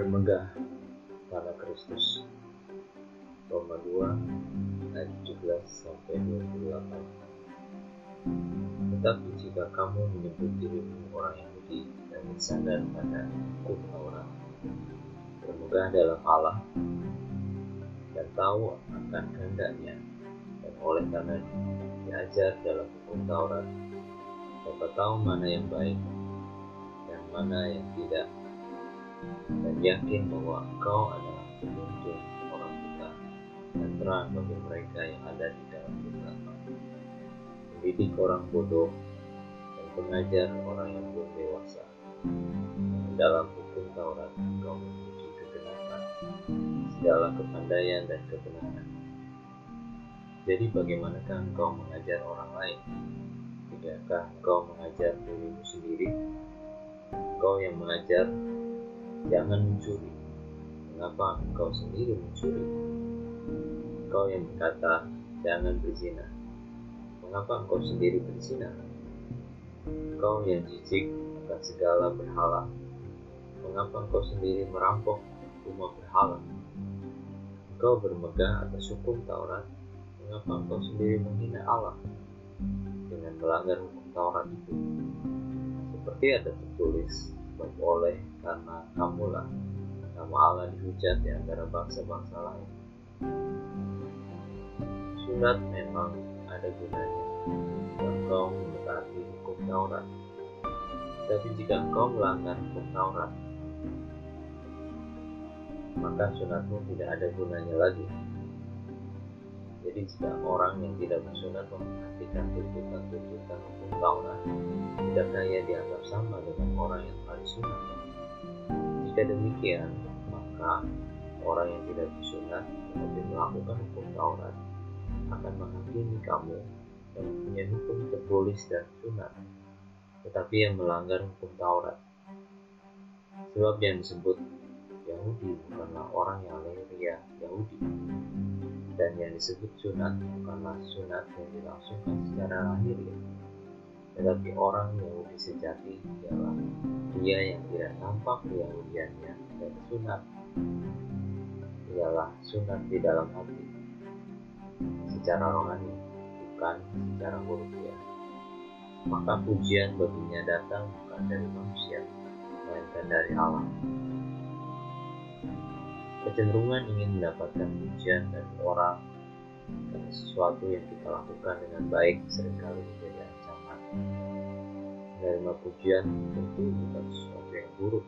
bermegah pada Kristus. Roma 2 ayat 17 sampai 28. Tetapi jika kamu menyebut dirimu orang Yahudi dan bersandar pada hukum Taurat, bermegah dalam Allah dan tahu akan kehendaknya dan oleh karena diajar dalam hukum Taurat dapat tahu mana yang baik dan mana yang tidak dan yakin bahwa engkau adalah penuntun orang buta dan terang bagi mereka yang ada di dalam kegelapan mendidik orang bodoh dan pengajar orang yang belum dewasa. Dan dalam hukum Taurat engkau memuji kebenaran. Segala kepandaian dan kebenaran. Jadi bagaimanakah engkau mengajar orang lain? Tidakkah engkau mengajar dirimu sendiri? Engkau yang mengajar jangan mencuri. Mengapa engkau sendiri mencuri? Engkau yang berkata jangan berzina. Mengapa engkau sendiri berzina? Engkau yang jijik akan segala berhala. Mengapa engkau sendiri merampok rumah berhala? Engkau bermegah atas hukum Taurat. Mengapa engkau sendiri menghina Allah dengan melanggar hukum Taurat itu? Seperti ada tertulis sebab oleh karena kamulah nama Allah dihujat di antara bangsa-bangsa lain. Sunat memang ada gunanya engkau mentaati hukum Taurat. Tapi jika engkau melanggar hukum Taurat maka sunatmu tidak ada gunanya lagi jadi jika orang yang tidak bersunat memperhatikan tuntutan-tuntutan hukum Taurat, tidakkah ia dianggap sama dengan orang yang telah disunat? Jika demikian, maka orang yang tidak bersunat tetapi melakukan hukum Taurat akan menghakimi kamu yang mempunyai hukum tertulis dan sunat, tetapi yang melanggar hukum Taurat. Sebab yang disebut Yahudi bukanlah orang yang lahiriah Yahudi, dan yang disebut sunat bukanlah sunat yang dilangsungkan secara lahir ya. tetapi orang Yahudi sejati ialah dia yang tidak nampak keyahudiannya dan sunat ialah sunat di dalam hati. Secara rohani bukan secara hurufiah maka pujian baginya datang bukan dari manusia melainkan dari Allah kecenderungan ingin mendapatkan pujian dari orang dan sesuatu yang kita lakukan dengan baik sering kali menjadi ancaman. Menerima pujian tentu bukan sesuatu yang buruk,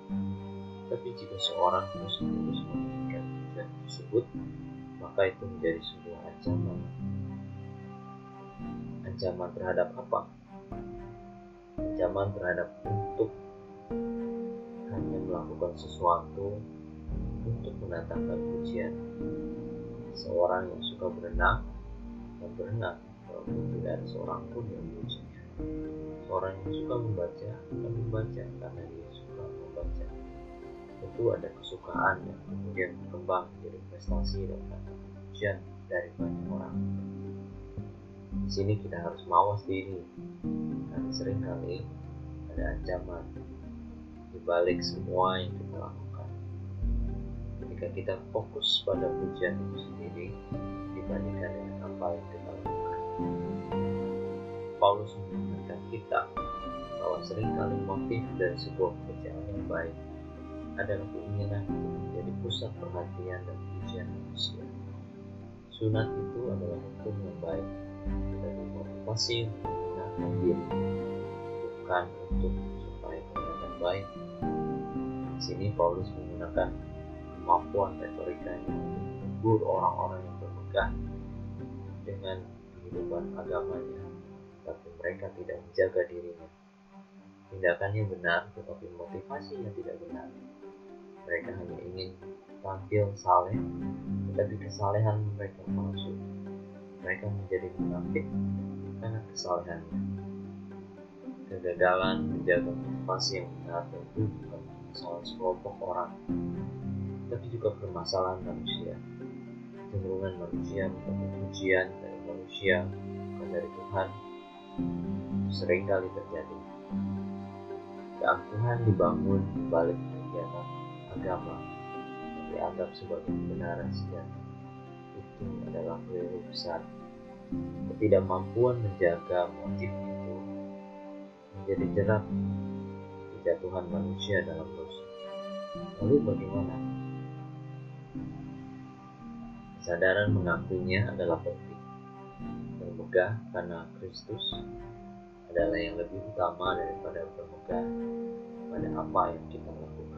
tapi jika seorang terus-menerus memberikan pujian tersebut, maka itu menjadi sebuah ancaman. Ancaman terhadap apa? Ancaman terhadap untuk hanya melakukan sesuatu untuk mendatangkan pujian. Seorang yang suka berenang dan berenang walaupun tidak ada seorang pun yang memujinya. Seorang yang suka membaca akan membaca karena dia suka membaca. Tentu ada kesukaan yang kemudian berkembang menjadi prestasi dan kata pujian dari banyak orang. Di sini kita harus mawas diri karena sering kali ada ancaman di balik semua yang kita lakukan ketika kita fokus pada pujian itu sendiri dibandingkan dengan apa yang kita lakukan. Paulus mengingatkan kita bahwa sering kali motif dari sebuah pekerjaan yang baik adalah keinginan untuk menjadi pusat perhatian dan pujian manusia. Sunat itu adalah hukum yang baik dan motivasi untuk menggunakan diri, bukan untuk supaya kelihatan baik. Di sini Paulus menggunakan kemampuan retorikanya menegur orang-orang yang bermegah dengan kehidupan agamanya, tapi mereka tidak menjaga dirinya. Tindakannya benar, tetapi motivasinya tidak benar. Mereka hanya ingin tampil saleh, tetapi kesalehan mereka palsu. Mereka menjadi munafik karena kesalehannya. Kegagalan menjaga motivasi yang benar tentu bukan masalah sekelompok orang, tapi juga permasalahan manusia. Cenderungan manusia mendapat pujian dari manusia, bukan dari Tuhan, sering kali terjadi. Keangkuhan dibangun di balik kegiatan agama dianggap sebagai kebenaran sejati. Itu adalah keliru besar. Ketidakmampuan menjaga motif itu menjadi jerat kejatuhan manusia dalam dosa. Lalu bagaimana? Kesadaran mengakuinya adalah penting. Bermegah karena Kristus adalah yang lebih utama daripada bermegah pada apa yang kita lakukan.